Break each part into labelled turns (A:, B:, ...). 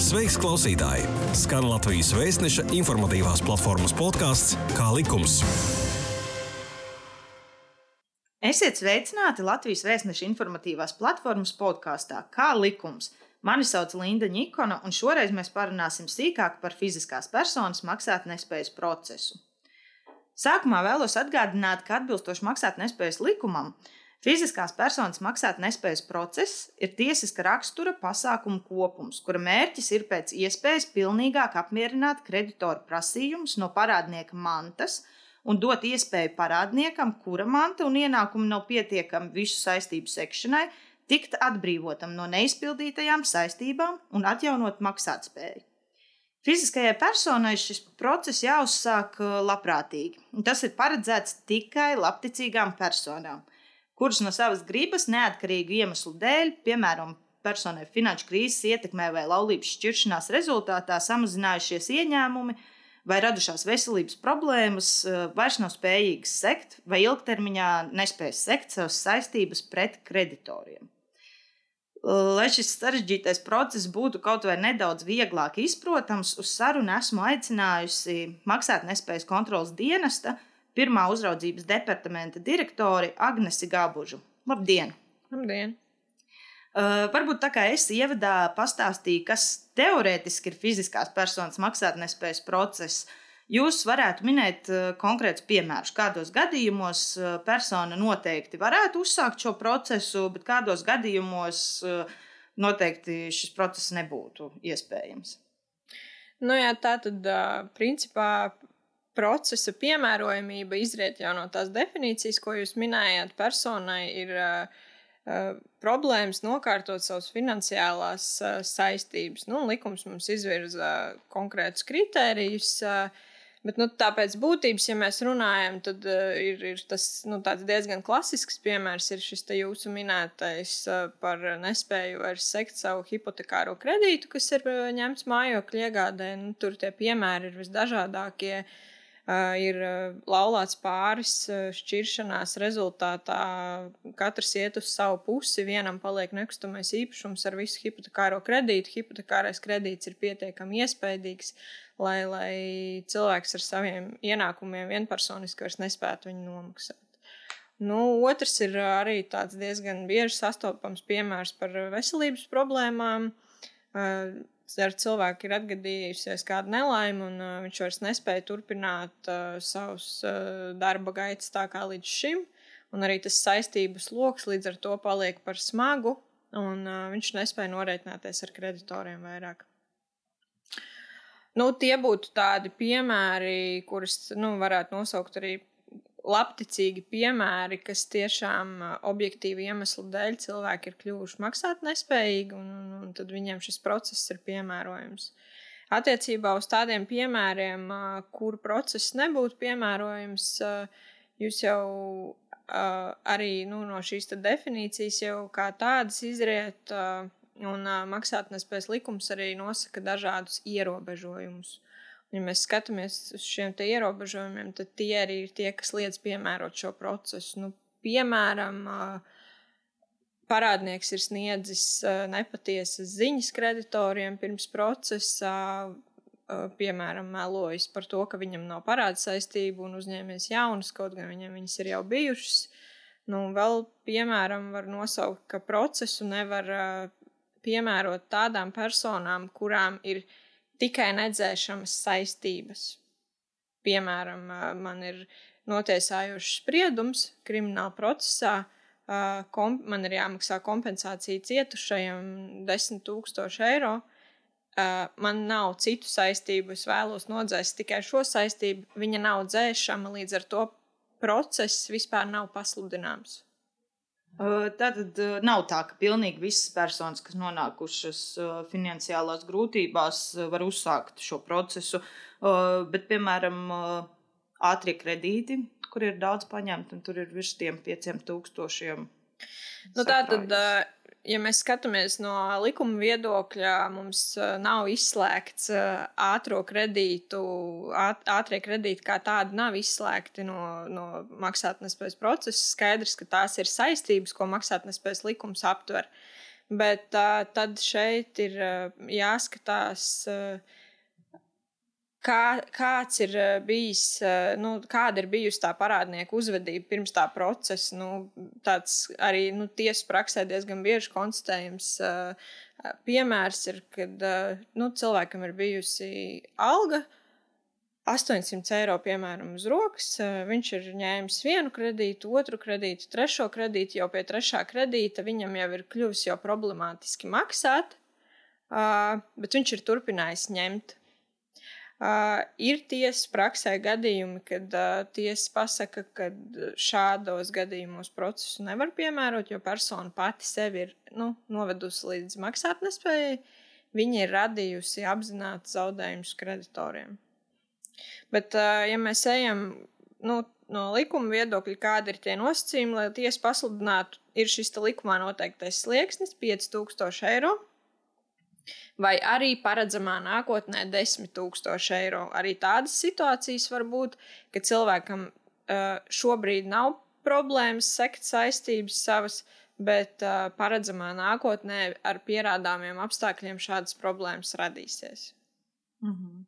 A: Sveiks, klausītāji! Skan Latvijas vēstneša informatīvās platformas podkāsts Kā likums.
B: Esiet sveicināti Latvijas vēstneša informatīvās platformas podkāstā Kā likums. Mani sauc Linda Nikona, un šoreiz mēs parunāsim sīkāk par fiziskās personas maksātnespējas procesu. Sākumā vēlos atgādināt, ka atbilstoši maksātnespējas likumam, Fiziskās personas maksātnespējas process ir tiesiska rakstura pasākumu kopums, kura mērķis ir pēc iespējas pilnīgāk apmierināt kreditoru prasījumus no parādnieka mantas un dot iespēju parādniekam, kura manta un ienākumi nav pietiekami visu saistību sekšanai, tikt atbrīvotam no neizpildītajām saistībām un atjaunot maksātspēju. Fiziskajai personai šis process jāuzsāk uh, labprātīgi, un tas ir paredzēts tikai labticīgām personām kuras no savas gribas, neatkarīgu iemeslu dēļ, piemēram, personai finanšu krīzes ietekmē vai laulības šķiršanās rezultātā samazinājušies ieņēmumi vai radušās veselības problēmas, eh, vairs nav spējīgas sekt vai ilgtermiņā nespējas sekt savas saistības pret kreditoriem. Lai šis sarežģītais process būtu kaut vai nedaudz vieglāk izprotams, uz sarunu esmu aicinājusi maksātnespējas kontrolas dienesta pirmā uzraudzības departamenta direktori Agnesi Gabužu. Labdien!
C: Labdien!
B: Uh, varbūt tā kā es ievadā pastāstīju, kas teorētiski ir fiziskās personas maksātnespējas process, jūs varētu minēt uh, konkrētus piemērus, kādos gadījumos uh, persona noteikti varētu uzsākt šo procesu, bet kādos gadījumos uh, noteikti šis process nebūtu iespējams.
C: Nu jā, tā tad, principā, procesa piemērojamība izriet jau no tās definīcijas, ko jūs minējāt. Personai ir uh, uh, problēmas nokārtot savas finansiālās uh, saistības. Nu, likums mums izvirza konkrētus kritērijus. Uh, Bet, nu, tāpēc būtības, ja mēs runājam, tad uh, ir, ir tas nu, diezgan klasisks piemērs, ir šis jūsu minētais uh, par nespēju vairs sekt savu hipotekāro kredītu, kas ir uh, ņemts mājokļu iegādē. Nu, tur tie piemēri ir visdažādākie. Uh, Uh, ir laulāts pāris šķiršanās rezultātā. Katrs iet uz savu pusi, vienam paliek nekustamais īpašums ar visu hipotekāro kredītu. Hipotekārais kredīts ir pietiekami iespaidīgs, lai, lai cilvēks ar saviem ienākumiem vienpersoniski vairs nespētu viņu nomaksāt. Nu, otrs ir arī tāds diezgan bieži sastopams piemērs par veselības problēmām ar cilvēku ir atgadījusies kāda nelaime, un uh, viņš vairs nespēja turpināt uh, savus uh, darba gaitas tā kā līdz šim. Un arī tas saistības lokus līdz ar to paliek par smagu, un uh, viņš nespēja norēķināties ar kreditoriem vairāk. Nu, tie būtu tādi piemēri, kurus nu, varētu nosaukt arī labticīgi piemēri, kas tiešām objektīvi iemeslu dēļ cilvēki ir kļuvuši maksāt nespējīgi, un, un, un tad viņiem šis process ir piemērojams. Attiecībā uz tādiem piemēriem, kur process nebūtu piemērojams, jūs jau arī nu, no šīs definīcijas jau kā tādas izriet, un maksātnespējas likums arī nosaka dažādus ierobežojumus ja mēs skatāmies uz šiem ierobežojumiem, tad tie arī ir tie, kas liedz piemērot šo procesu. Nu, piemēram, parādnieks ir sniedzis nepatiesas ziņas kreditoriem pirms procesa, piemēram, melojis par to, ka viņam nav parāda saistību un uzņēmies jaunas, kaut gan viņam viņas ir jau bijušas. Nu, vēl, piemēram, var nosaukt, ka procesu nevar piemērot tādām personām, kurām ir ielikās tikai nedzēšamas saistības. Piemēram, man ir notiesājošs spriedums krimināla procesā, kom, man ir jāmaksā kompensācija cietušajam 10 000 eiro. Man nav citu saistību, es vēlos nodzēst tikai šo saistību. Viņa nav dzēšama, līdz ar to process vispār nav pasludināms.
B: Tātad nav tā, ka pilnīgi visas personas, kas nonākušas finansiālās grūtībās, var uzsākt šo procesu. Bet, piemēram, ātrie kredīti, kur ir daudz paņemti, un tur ir virs tiem pieciem tūkstošiem.
C: Nu, tā tad ja mēs skatāmies no likuma viedokļa, mums nav izslēgts ātrā kredītu, ātrie kredīti kā tādi nav izslēgti no, no maksātnespējas procesa. Skaidrs, ka tās ir saistības, ko maksātnespējas likums aptver. Bet uh, tad šeit ir jāskatās, uh, kā, kāds ir bijis, uh, nu, kāda ir bijusi tā parādnieku uzvedība pirms tā procesa. Nu, tāds arī nu, tiesas praksē diezgan bieži konstatējams. Uh, piemērs ir, kad nu, cilvēkam ir bijusi alga, uh, 800 eiro, piemēram, uz rokas. Viņš ir ņēmis vienu kredītu, otru kredītu, trešo kredītu. Jau pie trešā kredīta viņam jau ir kļuvis jau problemātiski maksāt, bet viņš ir turpinājis ņemt. Uh, ir tiesas praksē gadījumi, kad uh, tiesa pasaka, ka šādos gadījumos procesu nevar piemērot, jo persona pati sevi ir nu, novedusi līdz maksātnespējai. Viņa ir radījusi apzināti zaudējumus kreditoriem. Bet, ja mēs ejam nu, no likuma viedokļa, kādi ir tie nosacījumi, lai tiesa pasludinātu, ir šis likumā noteiktais slieksnis - 5000 eiro. Vai arī paredzamā nākotnē 10 000 eiro. Arī tādas situācijas var būt, ka cilvēkam uh, šobrīd nav problēmas sekt saistības savas, bet uh, paredzamā nākotnē ar pierādāmiem apstākļiem šādas problēmas radīsies.
B: Mm -hmm.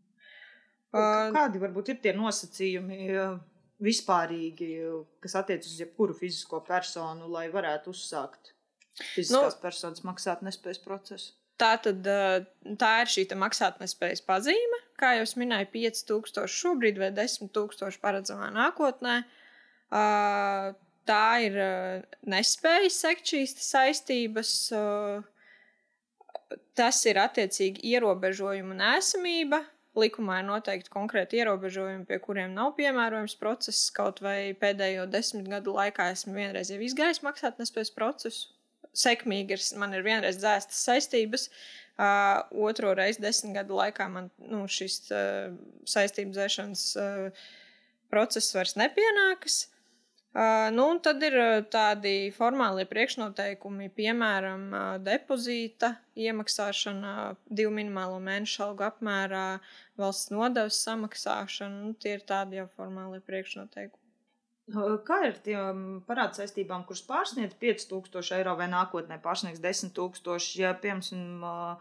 B: Kādi varbūt ir tie nosacījumi vispārīgi, kas attiecas uz jebkuru fizisko personu, lai varētu uzsākt fiziskās nu, personas maksātnespējas procesu?
C: Tā, tad, tā ir šī maksātnespējas pazīme, kā jau minēju, 5000 šobrīd vai 10,000 paredzamā nākotnē. Tā ir nespēja sekt šīs saistības. Tas ir attiecīgi ierobežojumu nesamība, likumā ir noteikti konkrēti ierobežojumi, pie kuriem nav piemērojams process. Kaut vai pēdējo desmit gadu laikā esmu vienreiz jau izgājis maksātnespējas procesu. Sekmīgi ir, man ir vienreiz dzēstas saistības, uh, otro reizi desmit gadu laikā man nu, šis uh, saistību dzēšanas uh, process vairs nepienākas. Uh, nu, tad ir tādi formāli priekšnoteikumi, piemēram, uh, depozīta iemaksāšana divu minimālo mēnešu algu apmērā, valsts nodevas samaksāšana. Nu, tie ir tādi jau formāli priekšnoteikumi.
B: Kā ir tiem parādu saistībām, kuras pārsniedz 5000 eiro vai nākotnē pārsniegs 10 000? Ja, piemēram,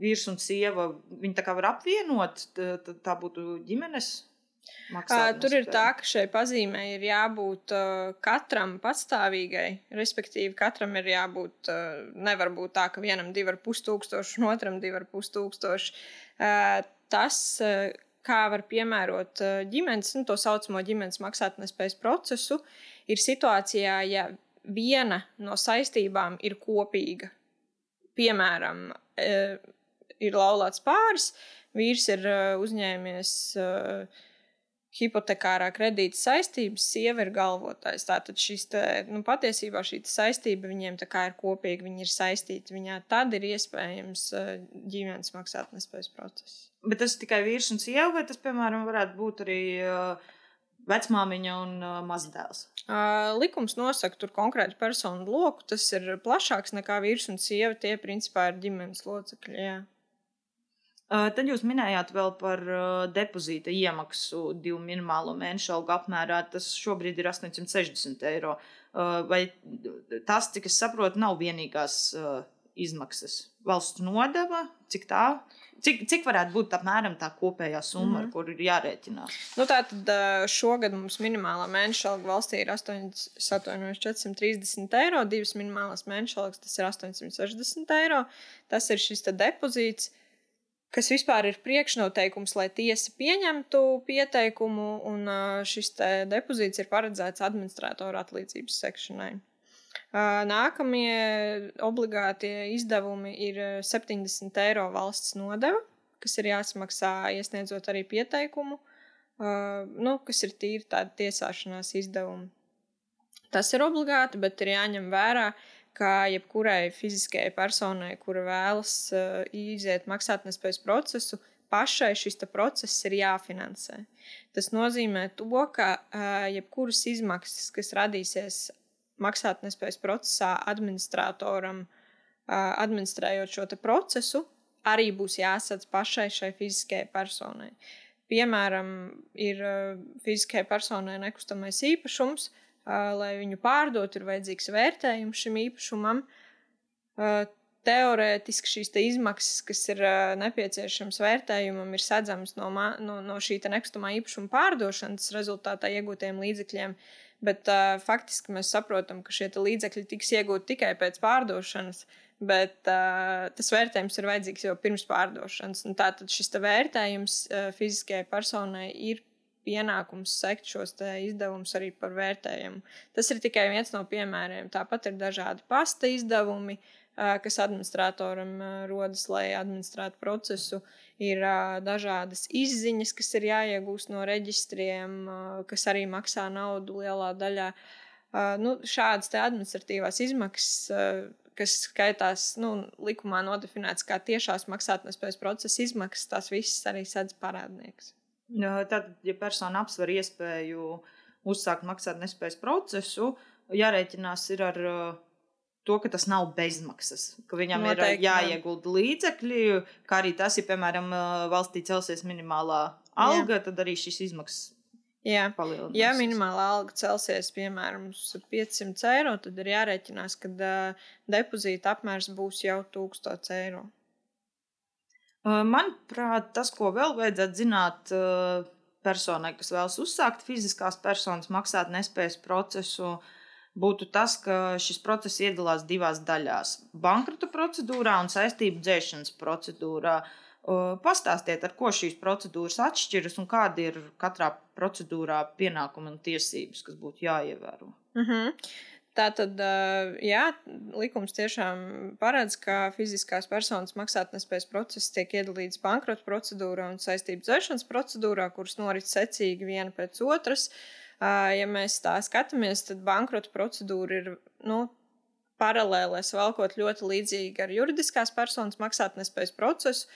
B: vīrs un sieva, viņi tā kā var apvienot, tad tā būtu ģimenes
C: Maksāt Tur ir tā, ka šai pazīmei ir jābūt katram patstāvīgai, respektīvi, katram ir jābūt, nevar būt tā, ka vienam divi ar pus tūkstoši, un otram divi ar pus tūkstoši. Tas, kā var piemērot uh, ģimenes, nu, to saucamo ģimenes maksātnespējas procesu, ir situācijā, ja viena no saistībām ir kopīga. Piemēram, uh, ir laulāts pāris, vīrs ir uh, uzņēmies hipotekārā kredīta saistības, sieva ir galvotājs. Tātad šis te, nu, patiesībā šī saistība viņiem ir kopīga, viņi ir saistīti. Viņā tad ir iespējams ģimenes maksātnespējas process.
B: Bet tas tikai vīrs un sieva, vai tas, piemēram, varētu būt arī uh, vecmāmiņa un uh, mazdēls?
C: Uh, likums nosaka tur konkrētu personu loku. Tas ir plašāks nekā vīrs un sieva. Tie principā ir ģimenes locekļi. Jā.
B: Tad jūs minējāt vēl par depozīta iemaksu divu minimālo mēnešu algu apmērā. Tas šobrīd ir 860 eiro. Vai tas, cik es saprotu, nav vienīgās izmaksas? Valsts nodeva, cik tā? Cik, cik varētu būt apmēram tā kopējā summa, mm ar kuru ir jārēķinās?
C: Nu, Tātad šogad mums minimālā mēneša alga valstī ir 8, 430 eiro, divas minimālās mēneša algas tas ir 860 eiro. Tas ir šis depozīts. Kas vispār ir priekšnoteikums, lai tiesa pieņemtu pieteikumu, un šis depozīts ir paredzēts administratoru atlīdzības sekšanai. Nākamie obligātie izdevumi ir 70 eiro valsts nodeva, kas ir jāsamaksā iesniedzot arī pieteikumu, nu, kas ir tīri tādi tiesāšanās izdevumi. Tas ir obligāti, bet ir jāņem vērā, ka jebkurai fiziskajai personai, kura vēlas iziet maksātnespējas procesu, pašai šis process ir jāfinansē. Tas nozīmē to, ka jebkuras izmaksas, kas radīsies maksātnespējas procesā, administratoram, uh, administrējot šo procesu, arī būs jāsadz pašai šai fiziskajai personai. Piemēram, ir uh, fiziskajai personai nekustamais īpašums, uh, lai viņu pārdot, ir vajadzīgs vērtējums šim īpašumam. Uh, teorētiski šīs te izmaksas, kas ir uh, nepieciešamas vērtējumam, ir sedzamas no, no, no šī nekustamā īpašuma pārdošanas rezultātā iegūtiem līdzekļiem. Bet uh, faktiski mēs saprotam, ka šie līdzekļi tiks iegūti tikai pēc pārdošanas, bet uh, tas vērtējums ir vajadzīgs jau pirms pārdošanas. Un tātad šis vērtējums uh, fiziskajai personai ir pienākums sekt šos izdevumus arī par vērtējumu. Tas ir tikai viens no piemēriem. Tāpat ir dažādi pasta izdevumi, kas administratoram rodas, lai administrētu procesu. Ir dažādas izziņas, kas ir jāiegūst no reģistriem, kas arī maksā naudu lielā daļā. Nu, šādas administratīvās izmaksas, kas skaitās nu, likumā nodefinētas kā tiešās maksātnespējas procesa izmaksas, tās visas arī sedz parādnieks.
B: Tad, ja persona apsver iespēju uzsākt maksātnespējas procesu, jārēķinās ar to, ka tas nav bezmaksas, ka viņam Noteikti, ir jāiegulda līdzekļi, kā arī tas, ja, piemēram, valstī celsies minimālā alga, Jā. tad arī šīs izmaksas.
C: Jā, ja minimālā alga celsies piemēram uz 500 eiro, tad ir jārēķinās, ka uh, depozīta apmērs būs jau 1000 eiro.
B: Manuprāt, tas, ko vēl vajadzētu zināt personai, kas vēlas uzsākt fiziskās personas maksāt nespējas procesu, būtu tas, ka šis process iedalās divās daļās - bankrota procedūrā un saistību dzēšanas procedūrā. Pastāstiet, ar ko šīs procedūras atšķiras un kādi ir katrā procedūrā pienākumi un tiesības, kas būtu jāievēro.
C: Mm -hmm. Tā tad, jā, likums tiešām paredz, ka fiziskās personas maksātnespējas process tiek iedalīts bankrota procedūrā un saistību dzēšanas procedūrā, kuras norit secīgi viena pēc otras. Ja mēs tā skatāmies, tad bankrota procedūra ir nu, paralēlēs valkot ļoti līdzīga ar juridiskās personas maksātnespējas procesu.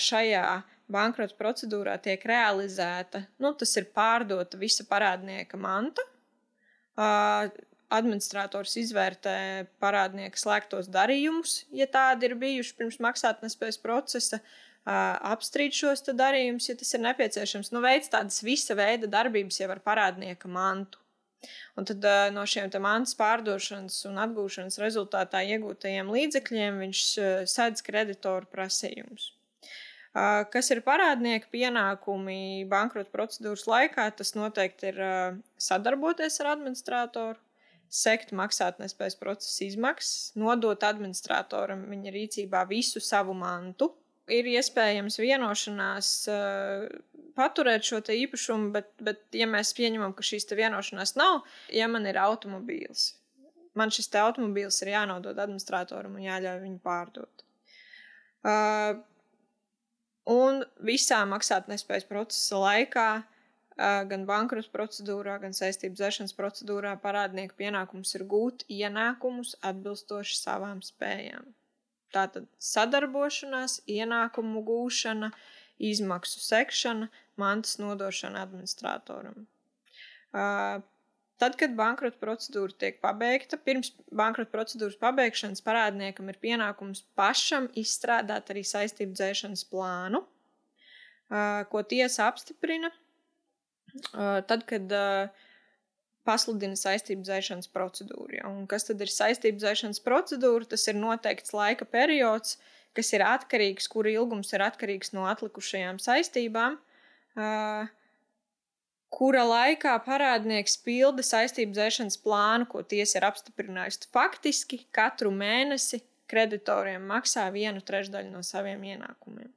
C: Šajā bankrota procedūrā tiek realizēta, nu, tas ir pārdota visa parādnieka manta administrators izvērtē parādnieka slēgtos darījumus, ja tādi ir bijuši pirms maksātnespējas procesa, apstrīd šos darījumus, ja tas ir nepieciešams. Nu, veids tādas visa veida darbības jau ar parādnieka mantu. Un tad no šiem mantas pārdošanas un atgūšanas rezultātā iegūtajiem līdzekļiem viņš sedz kreditoru prasījumus. Kas ir parādnieka pienākumi bankrota procedūras laikā, tas noteikti ir sadarboties ar administratoru, sekt maksātnespējas procesa izmaksas, nodot administratoram viņa rīcībā visu savu mantu. Ir iespējams vienošanās uh, paturēt šo īpašumu, bet, bet, ja mēs pieņemam, ka šīs vienošanās nav, ja man ir automobīls, man šis automobīls ir jānodod administratoram un jāļauj viņu pārdot. Uh, un visā maksātnespējas procesa laikā uh, gan bankrota procedūrā, gan saistību dzēšanas procedūrā parādnieku pienākums ir gūt ienākumus atbilstoši savām spējām. Tātad sadarbošanās, ienākumu gūšana, izmaksu sekšana, mantas nodošana administratoram. Tad, kad bankrota procedūra tiek pabeigta, pirms bankrota procedūras pabeigšanas parādniekam ir pienākums pašam izstrādāt arī saistību dzēšanas plānu, ko tiesa apstiprina tad, kad pasludina saistību dzēšanas procedūru. Ja? Un kas tad ir saistību dzēšanas procedūra? Tas ir noteikts laika periods, kas ir atkarīgs, kura ilgums ir atkarīgs no atlikušajām saistībām. Kura laikā parādnieks pilda saistību dzēšanas plānu, ko tiesa ir apstiprinājusi. Faktiski katru mēnesi kreditoriem maksā vienu trešdaļu no saviem ienākumiem.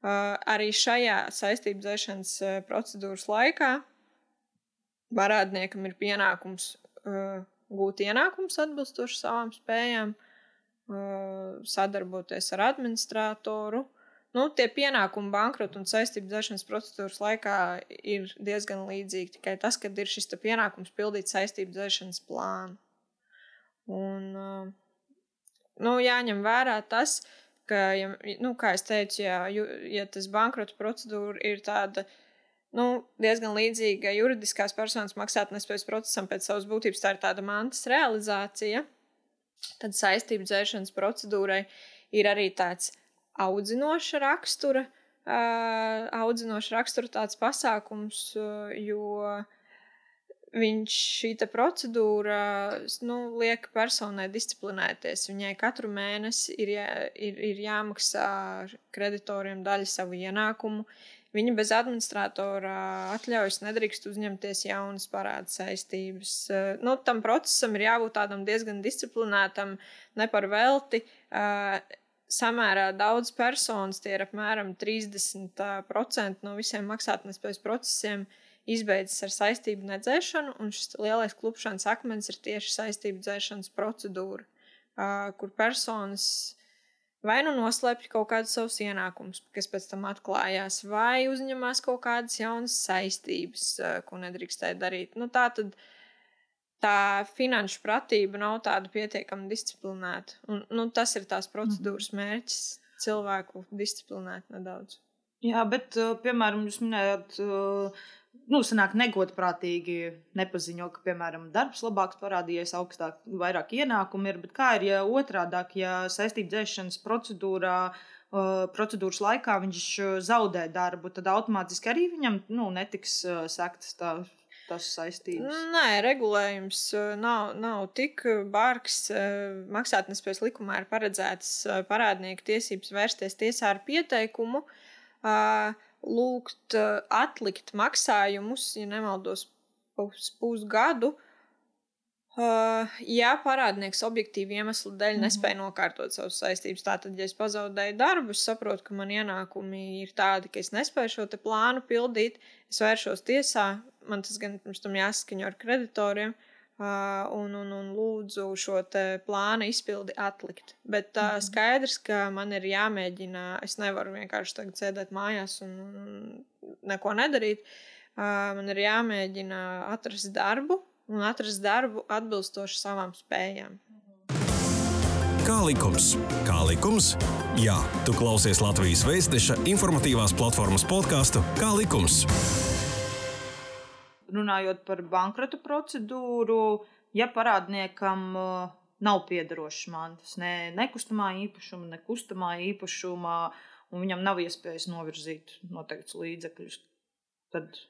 C: Uh, arī šajā saistību dzēšanas uh, procedūras laikā parādniekam ir pienākums uh, gūt ienākumus atbilstoši savām spējām, uh, sadarboties ar administratoru. Nu, tie pienākumi bankrota un saistību dzēšanas procedūras laikā ir diezgan līdzīgi. Tikai tas, ka ir šis pienākums pildīt saistību dzēšanas plānu. Un, uh, nu, jāņem vērā tas, ka ja, nu, kā jau teicu, ja, ja tas bankrota procedūra ir tāda nu, diezgan līdzīga juridiskās personas maksātnespējas procesam pēc savas būtības, tā ir tāda mantas realizācija, tad saistību dzēšanas procedūrai ir arī tāds audzinoša rakstura, uh, audzinoša rakstura tāds pasākums, uh, jo viņš šī procedūra nu, liek personai disciplinēties. Viņai katru mēnesi ir, jā, ir, ir jāmaksā kreditoriem daļa savu ienākumu. Viņa bez administratora atļaujas nedrīkst uzņemties jaunas parāda saistības. Nu, tam procesam ir jābūt tādam diezgan disciplinētam, ne par velti. Samērā daudz personas, tie ir apmēram 30% no visiem maksātnespējas procesiem, izbeidzas ar saistību nedzēšanu, un šis lielais klupšanas akmens ir tieši saistību dzēšanas procedūra, uh, kur personas vai nu noslēpj kaut kādus savus ienākumus, kas pēc tam atklājās, vai uzņemās kaut kādas jaunas saistības, uh, ko nedrīkstēja darīt. Nu, tā tad tā finanšu pratība nav tāda pietiekami disciplinēta. Un, nu, tas ir tās procedūras mhm. mērķis - cilvēku disciplinēt nedaudz.
B: Jā, bet, piemēram, jūs minējāt, nu, sanāk negodprātīgi nepaziņo, ka, piemēram, darbs labāks parādījies, augstāk, vairāk ienākumu ir. Bet kā ir, ja otrādāk, ja saistību dzēšanas procedūrā, uh, procedūras laikā viņš zaudē darbu, tad automātiski arī viņam nu, netiks uh, sektas tā. Tas saistības.
C: Nē, regulējums nav, nav tik bārgs. Maksātnespējas likumā ir paredzēts parādnieku tiesības vērsties tiesā ar pieteikumu. Uh, lūgt uh, atlikt maksājumus, ja nemaldos, pus, pusgadu. Uh, ja parādnieks objektīvi iemeslu dēļ mm -hmm. nespēja nokārtot savas saistības, tātad, ja es pazaudēju darbu, es saprotu, ka man ienākumi ir tādi, ka es nespēju šo plānu pildīt, es vēršos tiesā, man tas gan pirms tam jāsaskaņo ar kreditoriem. Uh, un, un, un lūdzu šo plānu izpildi atlikt. Bet uh, skaidrs, ka man ir jāmēģina, es nevaru vienkārši tagad sēdēt mājās un, un neko nedarīt. Uh, man ir jāmēģina atrast darbu un atrast darbu atbilstoši savām spējām.
A: Kā likums? Kā likums? Jā, tu klausies Latvijas Vēstneša informatīvās platformas podkāstu Kā likums?
B: Runājot par bankrota procedūru, ja parādniekam uh, nav piederošas mantas, ne nekustamā īpašuma, ne kustamā īpašumā, un viņam nav iespējas novirzīt noteikts līdzekļus, tad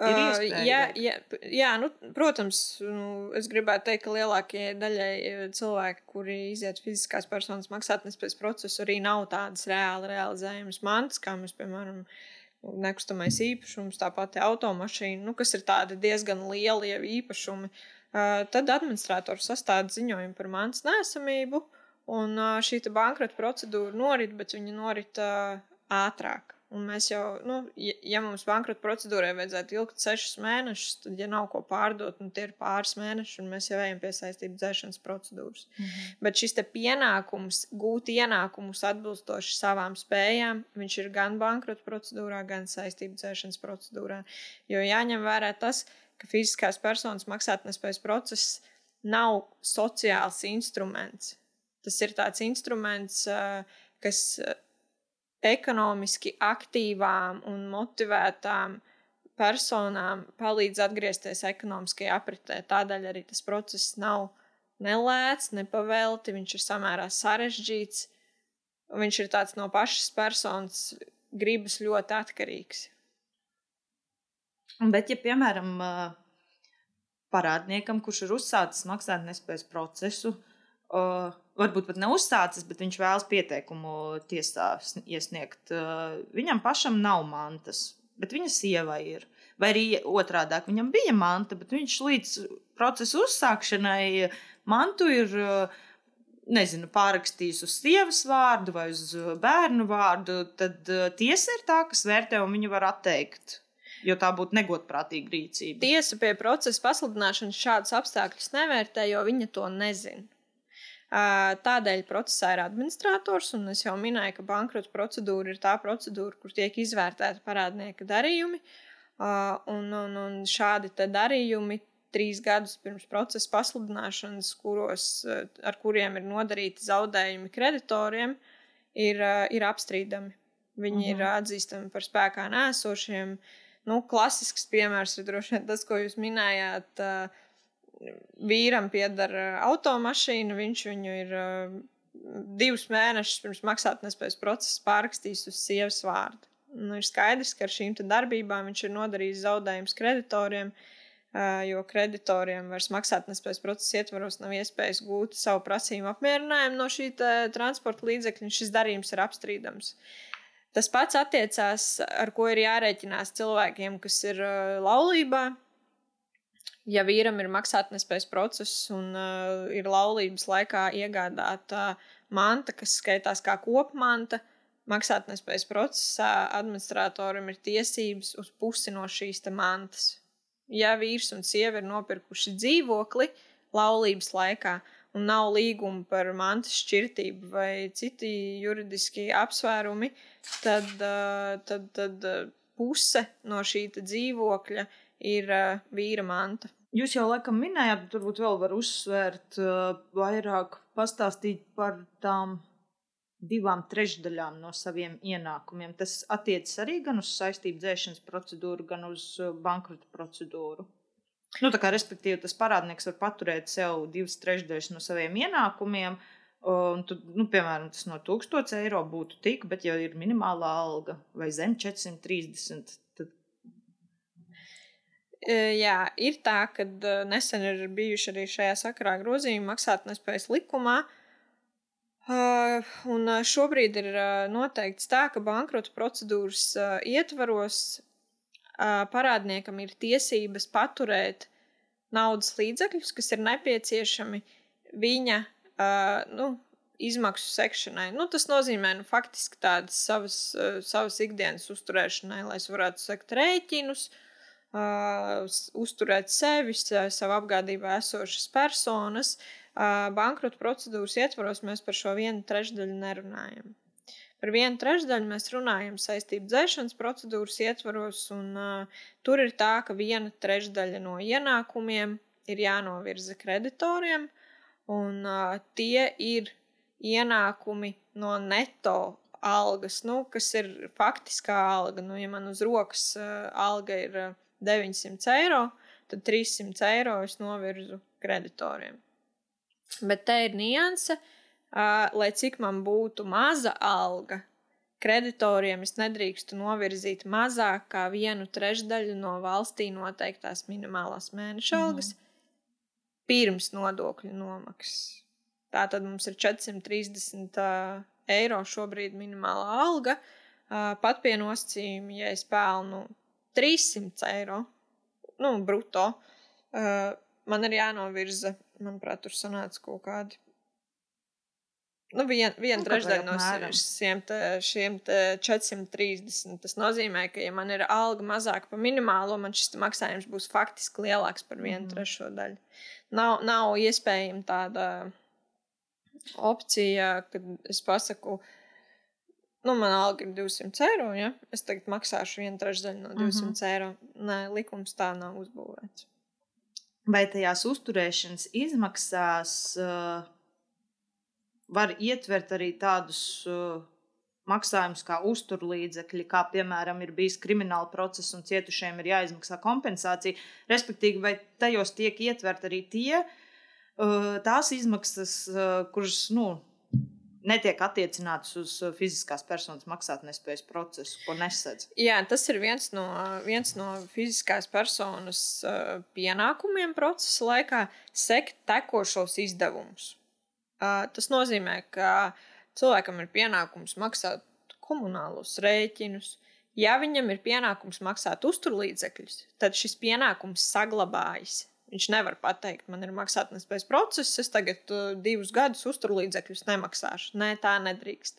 C: Uh, jā, jā, jā nu, protams, nu, es gribētu teikt, ka lielākajai daļai cilvēki, kuri iziet fiziskās personas maksātnespējas procesu, arī nav tādas reāli realizējamas mantas, kā mēs, piemēram, uh, nekustamais īpašums, tāpat automašīna, nu, kas ir tādi diezgan lieli īpašumi. Uh, tad administrators sastāda ziņojumu par manas nesamību, un uh, šī bankrota procedūra norit, bet viņa norit uh, ātrāk. Un mēs jau, nu, ja, ja mums bankrota procedūrai vajadzētu ilgt sešus mēnešus, tad, ja nav ko pārdot, nu, tie ir pāris mēneši, un mēs jau ejam pie saistību dzēšanas procedūras. Mm -hmm. Bet šis pienākums, gūt ienākumus atbilstoši savām spējām, viņš ir gan bankrota procedūrā, gan saistību dzēšanas procedūrā. Jo jāņem vērā tas, ka fiziskās personas maksātnespējas process nav sociāls instruments. Tas ir tāds instruments, kas ekonomiski aktīvām un motivētām personām palīdz atgriezties ekonomiskajā apritē. Tādēļ arī tas process nav nelēts, nepavēlti, viņš ir samērā sarežģīts. Viņš ir tāds no pašas personas gribas ļoti atkarīgs.
B: Bet, ja piemēram, parādniekam, kurš ir uzsācis maksātnespējas procesu, uh, varbūt pat neuzsācis, bet viņš vēlas pieteikumu tiesā iesniegt. Uh, viņam pašam nav mantas, bet viņa sievai ir. Vai arī otrādi - viņam bija manta, bet viņš līdz procesa uzsākšanai mantu ir. Uh, nezinu, pārrakstījis uz sievas vārdu vai uz bērnu vārdu, tad uh, tiesa ir tā, kas vērtē un viņa var atteikt jo tā būtu negodprātīga rīcība.
C: Tiesa pie procesa pasludināšanas šādus apstākļus nevērtē, jo viņa to nezina. Tādēļ procesā ir administrators, un es jau minēju, ka bankrota procedūra ir tā procedūra, kur tiek izvērtēta parādnieka darījumi. Un, un, un šādi darījumi trīs gadus pirms procesa pasludināšanas, kuros, ar kuriem ir nodarīti zaudējumi kreditoriem, ir, ir apstrīdami. Viņi -huh. ir mhm. atzīstami par spēkā nēsošiem. Nu, klasisks piemērs ir droši vien tas, ko jūs minējāt. Uh, vīram pieder eh, automašīna, viņš viņu ir uh, divus mēnešus pirms maksātnespējas procesa pārrakstījis uz sievas vārdu. Nu, ir skaidrs, ka ar šīm darbībām viņš ir nodarījis zaudējumus kreditoriem. jo kreditoriem vairs maksātnespējas procesa ietvaros nav iespējas gūt savu prasījumu apmierinājumu no šī transporta līdzekļa, šis darījums ir apstrīdams. Tas pats attiecās, ar ko ir jārēķinās cilvēkiem, kas ir laulībā. Ja vīram ir maksātnespējas process un uh, ir laulības laikā iegādāta manta, kas skaitās kā kopmanta, maksātnespējas procesā administratoram ir tiesības uz pusi no šīs mantas ja vīrs un sieva ir nopirkuši dzīvokli laulības laikā un nav līguma par mantas šķirtību vai citi juridiski apsvērumi, tad, tad, tad puse no šī dzīvokļa ir vīra manta.
B: Jūs jau laikam minējāt, bet varbūt vēl var uzsvērt, vairāk pastāstīt par tām divām trešdaļām no saviem ienākumiem. Tas attiecas arī gan uz saistību dzēšanas procedūru, gan uz uh, bankrota procedūru. Nu, kā, respektīvi, tas parādnieks var paturēt sev divas trešdaļas no saviem ienākumiem. Un, tad, nu, piemēram, tas no 1000 eiro būtu tik, bet, ja ir minimālā alga vai zem 430, tad.
C: E, jā, ir tā, ka nesen ir bijuši arī šajā sakarā grozījumi maksātnespējas likumā, un šobrīd ir noteikts tā, ka bankrota procedūras ietvaros parādniekam ir tiesības paturēt naudas līdzekļus, kas ir nepieciešami viņa uh, nu, izmaksu sekšanai. Nu, tas nozīmē nu, faktiski tādas savas, uh, savas ikdienas uzturēšanai, lai es varētu sekt rēķinus, uh, uzturēt sevi, savu apgādībā esošas personas. Uh, bankrota procedūras ietvaros mēs par šo vienu trešdaļu nerunājam. Par vienu trešdaļu mēs runājam saistību dzēšanas procedūras ietvaros, un uh, tur ir tā, ka viena trešdaļa no ienākumiem ir jānovirza kreditoriem, un uh, tie ir ienākumi no neto algas, nu, kas ir faktiskā alga. Nu, ja man uz rokas uh, alga ir uh, 900 eiro, tad 300 eiro es novirzu kreditoriem. Bet te ir nianse, uh, lai cik man būtu maza alga, kreditoriem es nedrīkstu novirzīt mazāk kā vienu trešdaļu no valstī noteiktās minimālās mēneša mhm. algas mm. pirms nodokļu nomaksas. Tā tad mums ir 430 uh, eiro šobrīd minimālā alga. Uh, pat pie nosacījuma, ja es pelnu 300 eiro, nu, bruto, uh, man ir jānovirza manuprāt, tur sanāca kaut kādi. Nu, vien, viena nu, trešdaļa no šiem, te, šiem te 430. Tas nozīmē, ka, ja man ir alga mazāka par minimālo, man šis maksājums būs faktiski lielāks par vienu mm. trešo daļu. Nav, nav iespējama tāda opcija, kad es pasaku, nu, man alga ir 200 eiro, ja es tagad maksāšu vienu trešdaļu no 200 mm -hmm. eiro. Nē, likums tā nav uzbūvēts
B: vai tajās uzturēšanas izmaksās uh, var ietvert arī tādus uh, maksājumus kā uzturlīdzekļi, kā piemēram ir bijis krimināla process un cietušajiem ir jāizmaksā kompensācija. Respektīvi, vai tajos tiek ietvert arī tie, uh, tās izmaksas, kuras nu, netiek attiecināts uz uh, fiziskās personas maksātnespējas procesu, ko nesadz.
C: Jā, tas ir viens no, viens no fiziskās personas uh, pienākumiem procesa laikā sekt tekošos izdevumus. Uh, tas nozīmē, ka cilvēkam ir pienākums maksāt komunālos rēķinus. Ja viņam ir pienākums maksāt uzturlīdzekļus, tad šis pienākums saglabājas Viņš nevar pateikt, man ir maksātnespējas process, es tagad uh, divus gadus uzturlīdzekļus nemaksāšu. Nē, tā nedrīkst.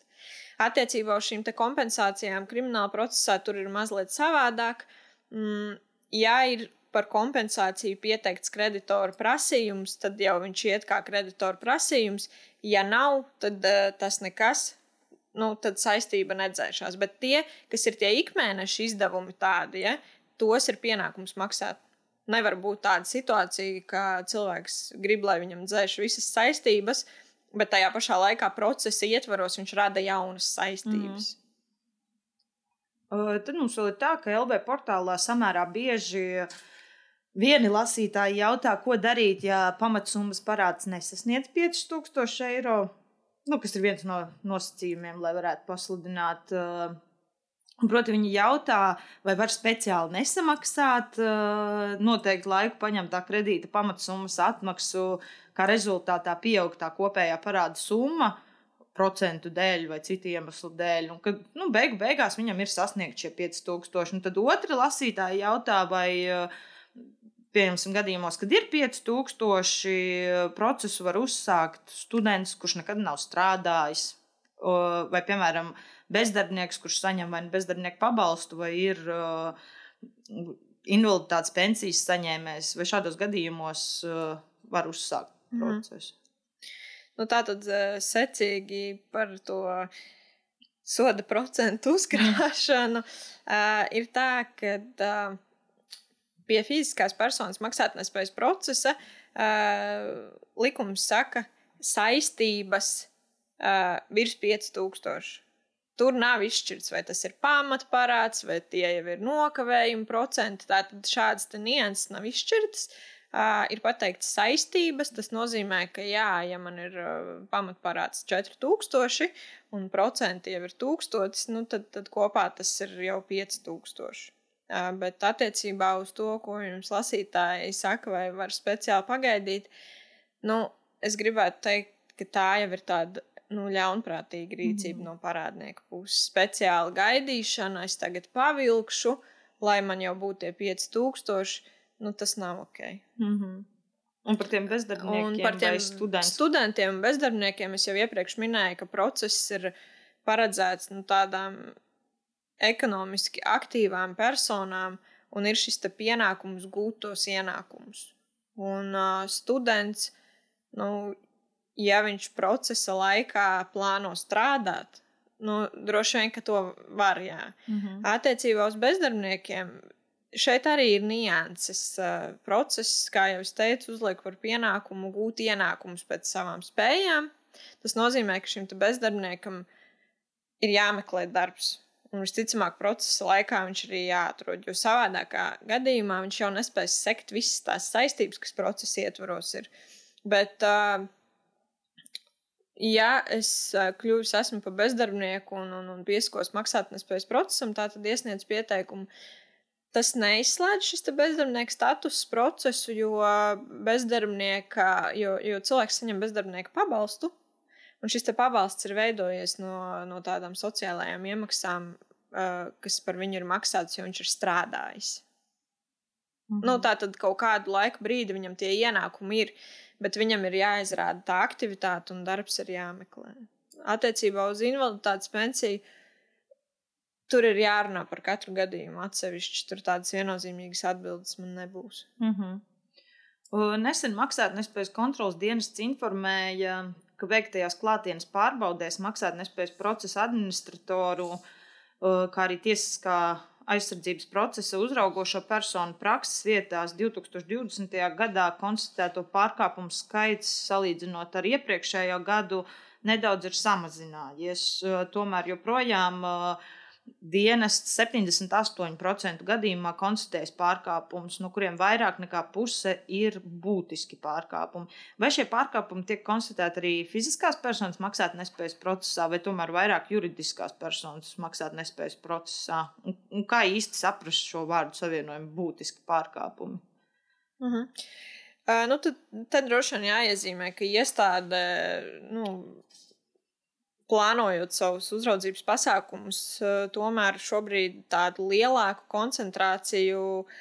C: Attiecībā uz šīm kompensācijām krimināla procesā tur ir mazliet savādāk. Mm, ja ir par kompensāciju pieteikts kreditora prasījums, tad jau viņš iet kā kreditora prasījums. Ja nav, tad uh, tas nekas. Nu, tad saistība nedzēšās. Bet tie, kas ir tie ikmēneša izdevumi, tādi, ja, tos ir pienākums maksāt Nevar būt tāda situācija, ka cilvēks grib, lai viņam dzēš visas saistības, bet tajā pašā laikā procesa ietvaros viņš rada jaunas saistības.
B: Mm. Uh, tad mums vēl ir tā, ka LB portālā samērā bieži vieni lasītāji jautā, ko darīt, ja pamatsummas parāds nesasniedz 5000 eiro. Nu, kas ir viens no nosacījumiem, lai varētu pasludināt uh, Proti, viņi jautā, vai var speciāli nesamaksāt uh, noteiktu laiku, paņemt tā kredīta pamatsummas atmaksu, kā rezultātā pieaug tā kopējā parāda summa procentu dēļ vai citu iemeslu dēļ. Un, kad nu, beigu beigās viņam ir sasniegti šie 5000. Un tad otra lasītāja jautā, vai, pieņemsim, gadījumos, kad ir 5000, procesu var uzsākt students, kurš nekad nav strādājis. Vai, piemēram, bezdarbnieks, kurš saņem vai nu bezdarbnieku pabalstu, vai ir uh, invaliditātes pensijas saņēmējs, vai šādos gadījumos uh, var uzsākt mm. procesu.
C: Nu, tā tad uh, secīgi par to soda procentu uzkrāšanu uh, ir tā, ka uh, pie fiziskās personas maksātnespējas procesa uh, likums saka saistības uh, virs 5000. Tur nav izšķirts, vai tas ir pamatparāds, vai tie jau ir nokavējumi procenti. Tātad šādas nianses nav izšķirtas. Uh, ir pateikts saistības. Tas nozīmē, ka, jā, ja man ir uh, pamatparāds 4000 un procenti jau ir 1000, nu, tad, tad kopā tas ir jau 5000. Uh, bet attiecībā uz to, ko jums lasītāji saka, vai var speciāli pagaidīt, nu, es gribētu teikt, ka tā jau ir tāda nu, ļaunprātīga rīcība mm. no parādnieka puses. Speciāla gaidīšana, es tagad pavilkšu, lai man jau būtu tie 5000, nu, tas nav ok.
B: Mm -hmm. Un par tiem bezdarbniekiem, un par tiem studentiem.
C: studentiem un bezdarbniekiem es jau iepriekš minēju, ka process ir paredzēts nu, tādām ekonomiski aktīvām personām, un ir šis pienākums gūt tos ienākumus. Un uh, students, nu, ja viņš procesa laikā plāno strādāt, nu, droši vien, ka to var. Jā. Mm -hmm. Attiecībā uz bezdarbniekiem šeit arī ir nianses. Uh, process, kā jau es teicu, uzliek par pienākumu gūt ienākumus pēc savām spējām. Tas nozīmē, ka šim bezdarbniekam ir jāmeklē darbs. Un visticamāk, procesa laikā viņš arī jāatrod. Jo savādākā gadījumā viņš jau nespēs sekt visas tās saistības, kas procesa ietvaros ir. Bet uh, ja es kļuvu esmu par bezdarbnieku un, un, un pieskos maksātnespējas procesam, tā tad iesniedz pieteikumu. Tas neizslēdz šis bezdarbnieka status procesu, jo, jo, jo cilvēks saņem bezdarbnieka pabalstu, un šis pabalsts ir veidojies no, no tādām sociālajām iemaksām, uh, kas par viņu ir maksāts, jo viņš ir strādājis. Mm -hmm. nu, tā tad kaut kādu laiku brīdi viņam tie ienākumi ir. Uh, bet viņam ir jāizrāda tā aktivitāte un darbs ir jāmeklē. Attiecībā uz invaliditātes pensiju tur ir jārunā par katru gadījumu atsevišķi. Tur tādas viennozīmīgas atbildes man nebūs.
B: Mm -hmm. Nesen maksātnespējas kontrolas dienests informēja, ka veiktajās klātienes pārbaudēs maksātnespējas procesa administratoru, kā arī tiesiskā aizsardzības procesa uzraugošo personu prakses vietās 2020. gadā konstatēto pārkāpumu skaits salīdzinot ar iepriekšējo gadu nedaudz ir samazinājies. Tomēr joprojām uh, dienests 78% gadījumā konstatēs pārkāpumus, no kuriem vairāk nekā puse ir būtiski pārkāpumi. Vai šie pārkāpumi tiek konstatēti arī fiziskās personas maksātnespējas procesā, vai tomēr vairāk juridiskās personas maksātnespējas procesā? Un, un kā īsti saprast šo vārdu savienojumu būtiski pārkāpumi?
C: Uh -huh. Uh, nu, tad, tad droši vien jāiezīmē, ka iestāde nu, plānojot savus uzraudzības pasākumus, eh, tomēr šobrīd tādu lielāku koncentrāciju uh,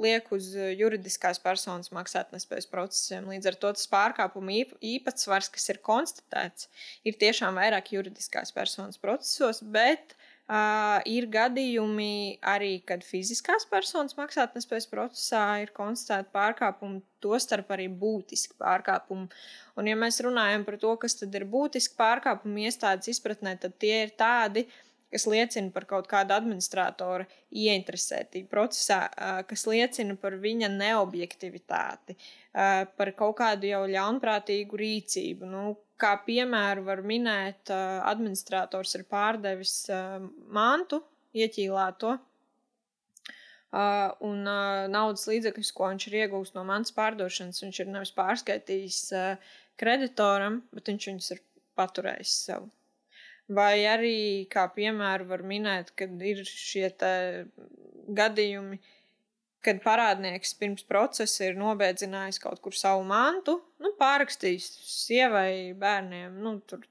C: liek uz juridiskās personas maksātnespējas procesiem. Līdz ar to tas pārkāpumu īpatsvars, kas ir konstatēts, ir tiešām vairāk juridiskās personas procesos, bet Uh, ir gadījumi arī, kad fiziskās personas maksātnespējas procesā ir konstatēta pārkāpuma, tostarp arī būtiski pārkāpumi. Un, ja mēs runājam par to, kas tad ir būtiski pārkāpumi iestādes izpratnē, tad tie ir tādi, kas liecina par kaut kādu administratoru ieinteresētību procesā, kas liecina par viņa neobjektivitāti, par kaut kādu jau ļaunprātīgu rīcību. Nu, Kā piemēru var minēt, administrators ir pārdevis mantu, ieķīlēto, uh, un uh, naudas līdzekļus, ko viņš ir iegūst no mantas pārdošanas, viņš ir nevis pārskaitījis uh, kreditoram, bet viņš viņus ir paturējis sev. Vai arī, kā piemēru, var minēt, kad ir šie gadījumi, kad parādnieks pirms procesa ir nobēdzinājis kaut kur savu mantu, nu, pārrakstījis sievai, bērniem, nu, tur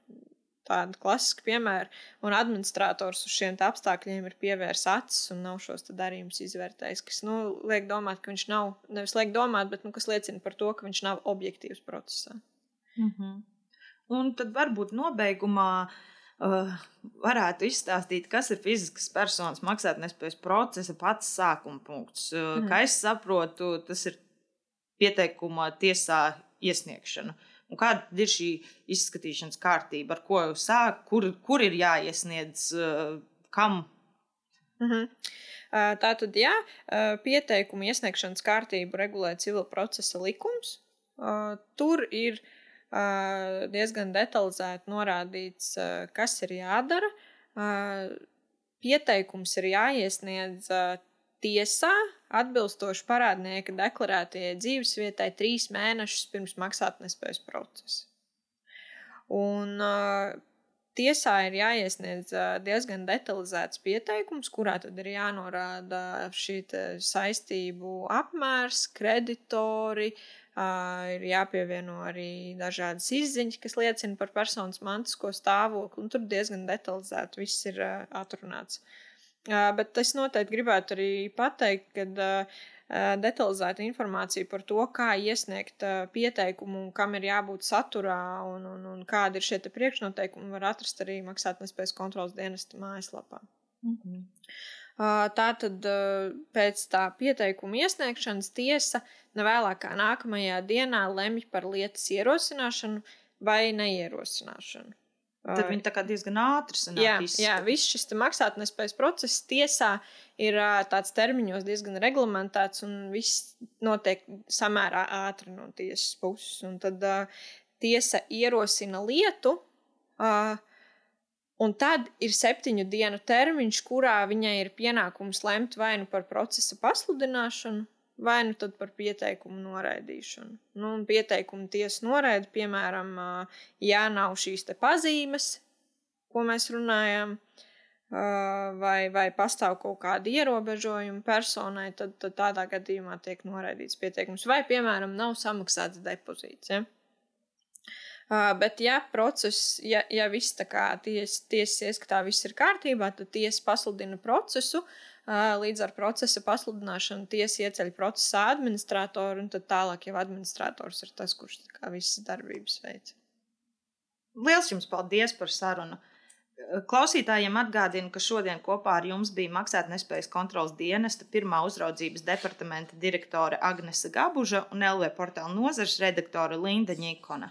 C: tādi klasiski piemēri, un administrators uz šiem apstākļiem ir pievērsis acis un nav šos darījumus izvērtējis. Tas nu, liek domāt, ka viņš nav, nevis liek domāt, bet nu, kas liecina par to, ka viņš nav objektīvs procesā.
B: Mm -hmm. Un tad varbūt nobeigumā. Uh, varētu izstāstīt, kas ir fiziskas personas maksātnespējas procesa pats sākuma punkts. Uh, mm. Kā es saprotu, tas ir pieteikuma tiesā iesniegšana. Uh, Un kāda ir šī izskatīšanas kārtība, ar ko sāk, kur, kur ir jāiesniedz, uh, kam?
C: Mm -hmm. Tā tad, jā, pieteikumu iesniegšanas kārtību regulē civil procesa likums. Tur ir diezgan detalizēti norādīts, kas ir jādara. Pieteikums ir jāiesniedz tiesā atbilstoši parādnieka deklarētajai dzīvesvietai trīs mēnešus pirms maksātnespējas procesa. Un uh, tiesā ir jāiesniedz diezgan detalizēts pieteikums, kurā tad ir jānorāda šī saistību apmērs, kreditori, uh, ir jāpievieno arī dažādas izziņas, kas liecina par personas mantisko stāvokli, tur diezgan detalizēti viss ir atrunāts. Bet es noteikti gribētu arī pateikt, ka detalizēta informācija par to, kā iesniegt pieteikumu kam ir jābūt saturā un, un, un kādi ir šie priekšnoteikumi, var atrast arī maksātnespējas kontrolas dienesta mājaslapā. Mm -hmm. Tā tad pēc tā pieteikuma iesniegšanas tiesa nevēlāk kā nākamajā dienā lemj par lietas ierosināšanu vai neierosināšanu.
B: Tad viņi tā kā diezgan ātri sanāk.
C: Jā, izskatu. jā viss šis maksātnespējas process tiesā ir tāds termiņos diezgan reglamentēts un viss notiek samērā ātri no tiesas puses. Un tad uh, tiesa ierosina lietu, uh, un tad ir septiņu dienu termiņš, kurā viņai ir pienākums lemt vai nu par procesa pasludināšanu, vai nu par pieteikumu noraidīšanu. Nu, pieteikumu tiesa noraida, piemēram, ja nav šīs pazīmes, ko mēs runājam, vai, vai pastāv kaut kādi ierobežojumi personai, tad, tad tādā gadījumā tiek noraidīts pieteikums. Vai, piemēram, nav samaksāts depozīts. Ja? Uh, bet, ja process, ja, ja viss tā kā tiesas ties ieskatā, viss ir kārtībā, tad tiesa pasludina procesu, uh, Līdz ar procesa pasludināšanu tiesa ieceļ procesa administratoru, un tad tālāk jau administrators ir tas, kurš visas darbības veic.
B: Lielas jums paldies par sarunu! Klausītājiem atgādinu, ka šodien kopā ar jums bija maksātnespējas kontrolas dienesta pirmā uzraudzības departamenta direktore Agnese Gabuža un LV portāla nozares redaktore Linda Ņikona.